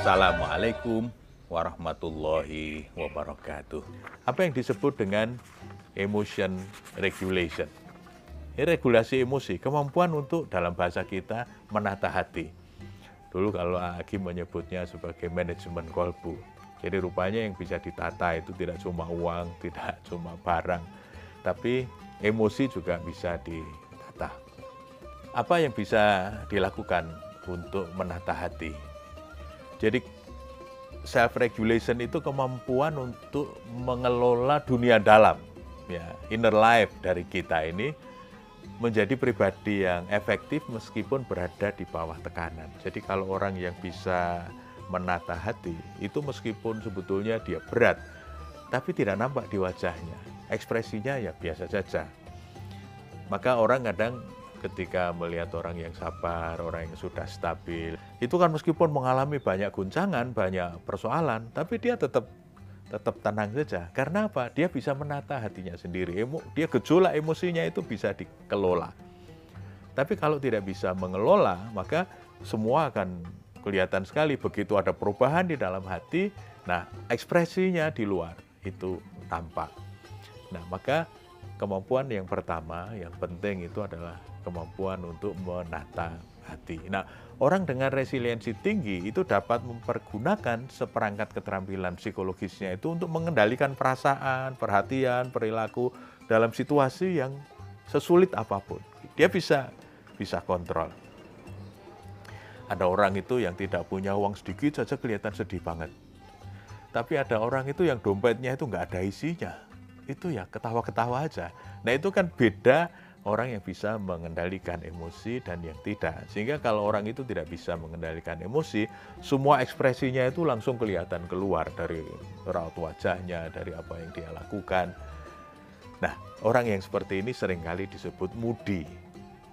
Assalamualaikum warahmatullahi wabarakatuh. Apa yang disebut dengan emotion regulation? Ini regulasi emosi, kemampuan untuk dalam bahasa kita menata hati. Dulu kalau Agi menyebutnya sebagai manajemen kolbu. Jadi rupanya yang bisa ditata itu tidak cuma uang, tidak cuma barang, tapi emosi juga bisa ditata. Apa yang bisa dilakukan untuk menata hati? Jadi self regulation itu kemampuan untuk mengelola dunia dalam ya inner life dari kita ini menjadi pribadi yang efektif meskipun berada di bawah tekanan. Jadi kalau orang yang bisa menata hati itu meskipun sebetulnya dia berat tapi tidak nampak di wajahnya. Ekspresinya ya biasa saja. Maka orang kadang ketika melihat orang yang sabar, orang yang sudah stabil, itu kan meskipun mengalami banyak guncangan, banyak persoalan, tapi dia tetap tetap tenang saja. Karena apa? Dia bisa menata hatinya sendiri. Emo, dia gejolak emosinya itu bisa dikelola. Tapi kalau tidak bisa mengelola, maka semua akan kelihatan sekali begitu ada perubahan di dalam hati, nah ekspresinya di luar itu tampak. Nah, maka kemampuan yang pertama yang penting itu adalah kemampuan untuk menata hati. Nah, orang dengan resiliensi tinggi itu dapat mempergunakan seperangkat keterampilan psikologisnya itu untuk mengendalikan perasaan, perhatian, perilaku dalam situasi yang sesulit apa pun. Dia bisa bisa kontrol. Ada orang itu yang tidak punya uang sedikit saja kelihatan sedih banget. Tapi ada orang itu yang dompetnya itu nggak ada isinya. Itu ya ketawa-ketawa aja. Nah itu kan beda orang yang bisa mengendalikan emosi dan yang tidak. Sehingga kalau orang itu tidak bisa mengendalikan emosi, semua ekspresinya itu langsung kelihatan keluar dari raut wajahnya, dari apa yang dia lakukan. Nah, orang yang seperti ini sering kali disebut moody.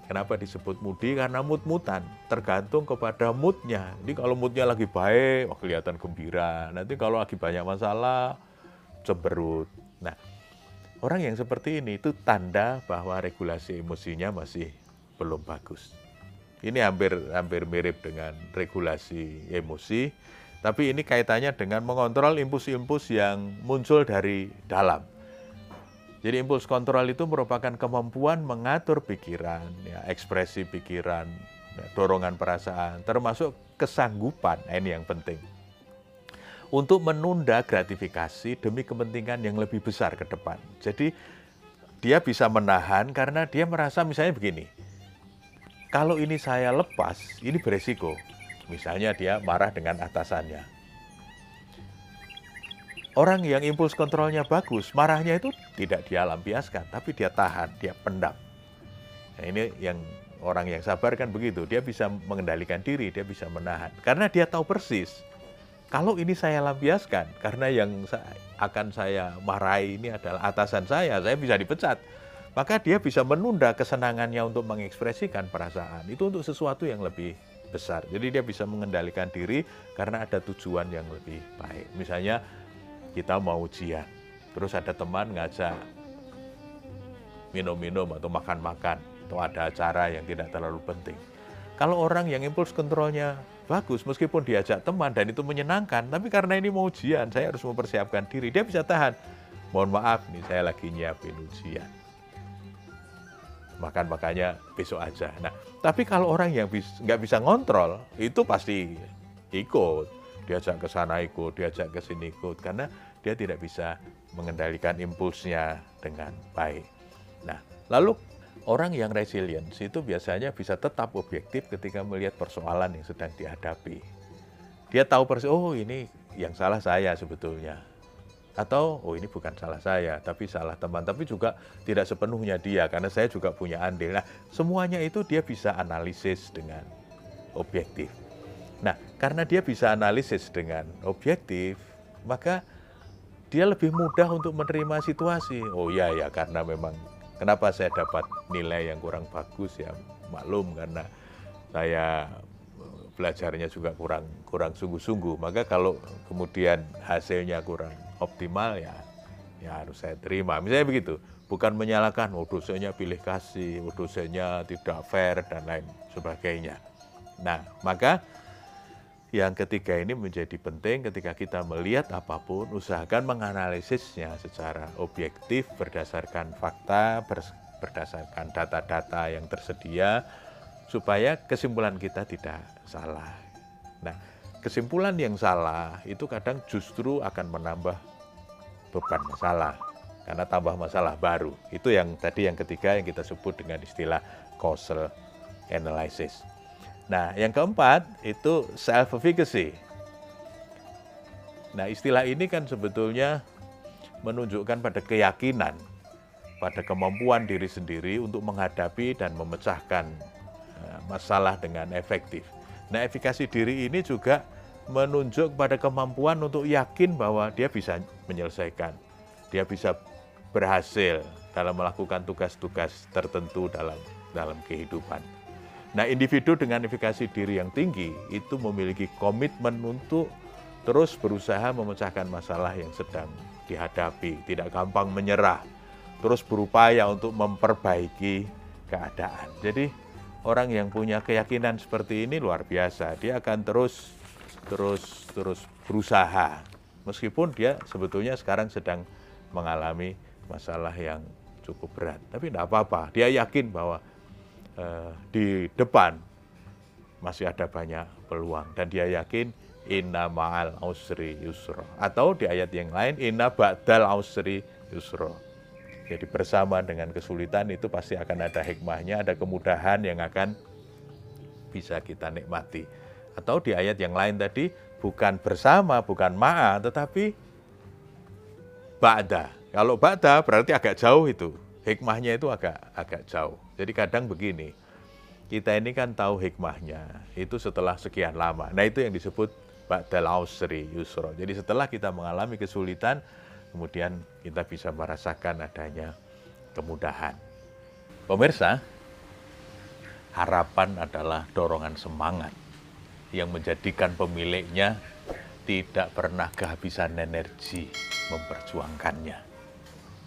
Kenapa disebut moody? Karena mood-mutan, tergantung kepada moodnya. Jadi kalau moodnya lagi baik, kelihatan gembira. Nanti kalau lagi banyak masalah, cemberut. Nah, Orang yang seperti ini itu tanda bahwa regulasi emosinya masih belum bagus. Ini hampir hampir mirip dengan regulasi emosi, tapi ini kaitannya dengan mengontrol impuls-impuls yang muncul dari dalam. Jadi impuls kontrol itu merupakan kemampuan mengatur pikiran, ya, ekspresi pikiran, ya, dorongan perasaan, termasuk kesanggupan. Nah, ini yang penting untuk menunda gratifikasi demi kepentingan yang lebih besar ke depan. Jadi dia bisa menahan karena dia merasa misalnya begini, kalau ini saya lepas, ini beresiko. Misalnya dia marah dengan atasannya. Orang yang impuls kontrolnya bagus, marahnya itu tidak dia lampiaskan, tapi dia tahan, dia pendam. Nah, ini yang orang yang sabar kan begitu, dia bisa mengendalikan diri, dia bisa menahan. Karena dia tahu persis kalau ini saya lampiaskan, karena yang akan saya marahi ini adalah atasan saya, saya bisa dipecat. Maka dia bisa menunda kesenangannya untuk mengekspresikan perasaan. Itu untuk sesuatu yang lebih besar. Jadi dia bisa mengendalikan diri karena ada tujuan yang lebih baik. Misalnya kita mau ujian, terus ada teman ngajak minum-minum atau makan-makan, atau ada acara yang tidak terlalu penting. Kalau orang yang impuls kontrolnya bagus meskipun diajak teman dan itu menyenangkan tapi karena ini mau ujian saya harus mempersiapkan diri. Dia bisa tahan. Mohon maaf nih saya lagi nyiapin ujian. Makan makanya besok aja. Nah tapi kalau orang yang nggak bisa ngontrol itu pasti ikut. Diajak ke sana ikut diajak ke sini ikut karena dia tidak bisa mengendalikan impulsnya dengan baik. Nah lalu Orang yang resilience itu biasanya bisa tetap objektif ketika melihat persoalan yang sedang dihadapi. Dia tahu persis, oh ini yang salah saya sebetulnya. Atau, oh ini bukan salah saya, tapi salah teman. Tapi juga tidak sepenuhnya dia, karena saya juga punya andil. Nah, semuanya itu dia bisa analisis dengan objektif. Nah, karena dia bisa analisis dengan objektif, maka dia lebih mudah untuk menerima situasi. Oh iya ya, karena memang Kenapa saya dapat nilai yang kurang bagus ya maklum karena saya belajarnya juga kurang kurang sungguh-sungguh. Maka kalau kemudian hasilnya kurang optimal ya ya harus saya terima. Misalnya begitu, bukan menyalahkan oh dosennya pilih kasih, oh dosennya tidak fair dan lain sebagainya. Nah, maka yang ketiga ini menjadi penting ketika kita melihat apa pun, usahakan menganalisisnya secara objektif berdasarkan fakta, berdasarkan data-data yang tersedia, supaya kesimpulan kita tidak salah. Nah, kesimpulan yang salah itu kadang justru akan menambah beban masalah, karena tambah masalah baru. Itu yang tadi yang ketiga yang kita sebut dengan istilah causal analysis. Nah, yang keempat itu self-efficacy. Nah, istilah ini kan sebetulnya menunjukkan pada keyakinan, pada kemampuan diri sendiri untuk menghadapi dan memecahkan eh, masalah dengan efektif. Nah, efikasi diri ini juga menunjuk pada kemampuan untuk yakin bahwa dia bisa menyelesaikan, dia bisa berhasil dalam melakukan tugas-tugas tertentu dalam dalam kehidupan. Nah, individu dengan efikasi diri yang tinggi itu memiliki komitmen untuk terus berusaha memecahkan masalah yang sedang dihadapi, tidak gampang menyerah, terus berupaya untuk memperbaiki keadaan. Jadi, orang yang punya keyakinan seperti ini luar biasa. Dia akan terus terus terus berusaha meskipun dia sebetulnya sekarang sedang mengalami masalah yang cukup berat. Tapi tidak apa-apa, dia yakin bahwa Eh, di depan masih ada banyak peluang. Dan dia yakin inna ma'al ausri yusro atau di ayat yang lain inna ba'dal ausri yusro jadi bersama dengan kesulitan itu pasti akan ada hikmahnya ada kemudahan yang akan bisa kita nikmati. Atau di ayat yang lain tadi bukan bersama bukan ma'a tetapi ba'da. Kalau ba'da berarti agak jauh itu hikmahnya itu agak agak jauh. Jadi kadang begini, kita ini kan tahu hikmahnya itu setelah sekian lama. Nah itu yang disebut ba'dal ausri yusro. Jadi setelah kita mengalami kesulitan, kemudian kita bisa merasakan adanya kemudahan. Pemirsa, harapan adalah dorongan semangat yang menjadikan pemiliknya tidak pernah kehabisan energi memperjuangkannya.